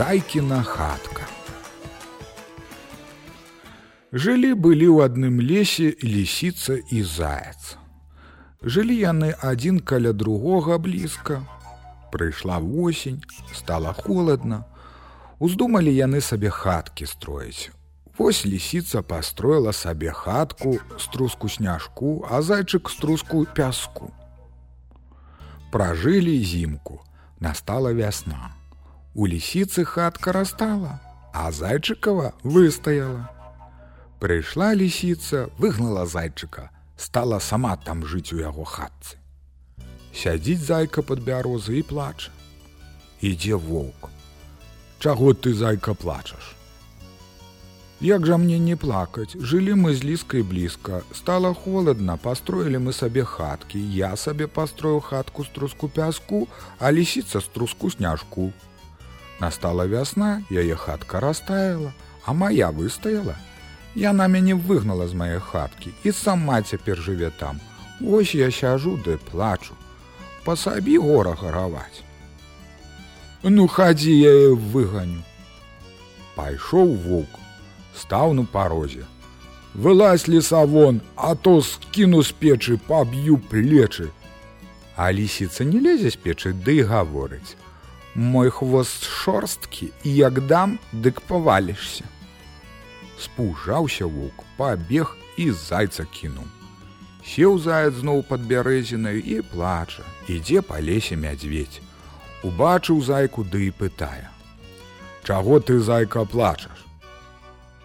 Зайкіна хатка. Жылі былі ў адным лесе лісіца і заяц. Жылі яны адзін каля другога блізка. Прыйшла восень, стала холодна. Уздумалі яны сабе хаткі строіць. Вось лісіца пастроіла сабе хатку, струску сняжку, а зайчык струску пяску. Пражылі зімку, настала вясна. У лісіцы хатка растала, а зайчыкава выстаяла. Прыйшла лісіца, выгнала зайчыка, стала сама там жыць у яго хатцы. Сядзіць зайка пад бярозы і плача. Ідзе воўк. Чаго ты зайка плачаш? Як жа мне не плакаць, жылі мы з ліскай блізка, стала холодна, пастроілі мы сабе хаткі, я сабе пастрою хатку з труску пяску, а лісіца з труску сняжку. Настала вясна, яе хатка растаяла, а моя выстаяла, Яна мяне выгнала з мае хаткі і сама цяпер жыве там. Вось я сяжу ды плачу. Пасабі гора гараваць. Ну хадзі я выганю. Пайшоў воўк, стаў на парозе. Вылазь лесавон, а то скіну з печы, паб'ю плечы. А лісіца не лезе з печы, ды да гаворыць. Мой хвост шорсткі і як дам, дык павалішся спужаўся вук, пабег і зайца кінуў. Сеў заяц зноў пад бярэзінаю і плача, ідзе па лесе мядзведь. Убачыў зайку ды і пытае: « Чаго ты зайка плачаш?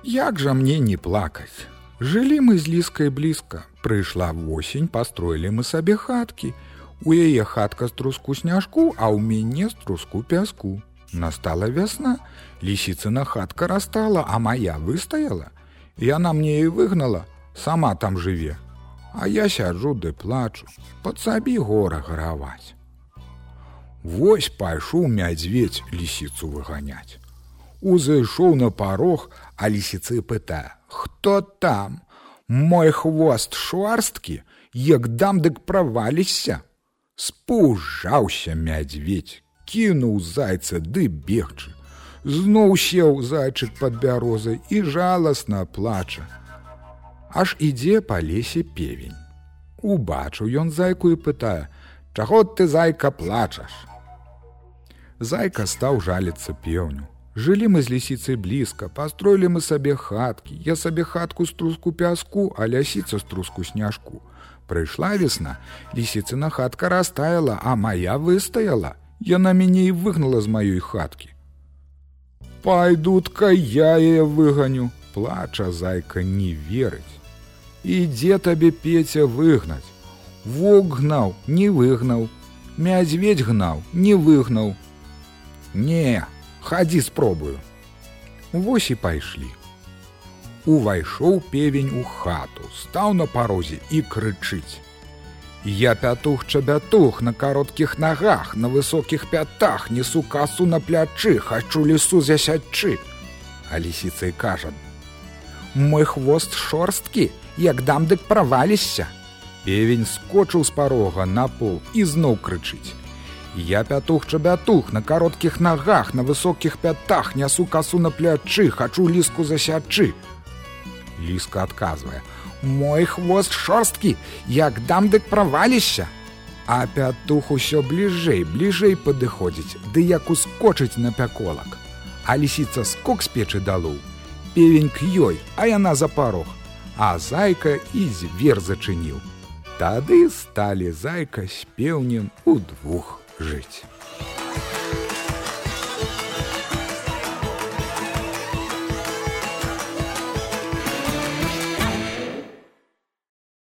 Як жа мне не плакаць? Жылі мы з ліскай блізка, прыйшла восень, пастроілі мы сабе хаткі. У яе хатка з труску сняжку, а ў мяне з труску пяску. Настала вясна, лісіцына хатка растала, а моя выстаяла. Яна мне і выгнала, сама там жыве. А я сяджу ды плачу, падсабі гора гараваць. Вось пайшоў мядзведь лісіцу выганяць. Узышоў на парог, а лісіцы пытае: « Хто там? Мой хвост шварсткі, як дам дык праваліся. Спужаўся мядзведь, кінуў зайца ды бегчы. Зноў сеў зайчык пад бярозай і жаласна плача. Аж ідзе па лесе певень. Убачыў ён зайку і пытае: « Чаго ты зайка плачаш? Зайка стаў жаліцца пеўню. Жылі мы з лісіцай блізка, пастроілі мы сабе хаткі, Я сабе хатку з труску пяску, а лясіца з труску сняжку. Прыйшла весна, лісіцына хатка растаяла, а моя выстаяла, Яна мяне і выгнала з маёй хаткі. Пайдут-ка я яе выганю, плача зайка не верыць. І дзе табе пеця выгнаць. Вок гнаў, не выгнаў, Мядзведь гнаў, не выгнаў. Не, хадзі спробую. Вось і пайшлі. Увайшоў певень у хату, стаў на парозе і крычыць. Я пятух чабятух на кароткіх нагах, на высокіх пятах, несу касу на плячы, хачу лесу засячы. А лісіцай кажа: Мой хвост шорсткі, як дам дык праваліся. Певень скочыў з парога на пол і зноў крычыць. Я пятух чабятух на кароткіх нагах, на высокіх пятах, нясу касу на плячы, хачу ліску засячы. Ліска адказвае: Мой хвост шорсткі, як дам дык праваліся. А пятух усё бліжэй, бліжэй падыходзіць, ды як ускочыць на пяколак. А лісіца скок з печы далу. Певень к ёй, а яна за парог, А зайка і звер зачыніў. Тады сталі зайка з пеўнем удвух жыць.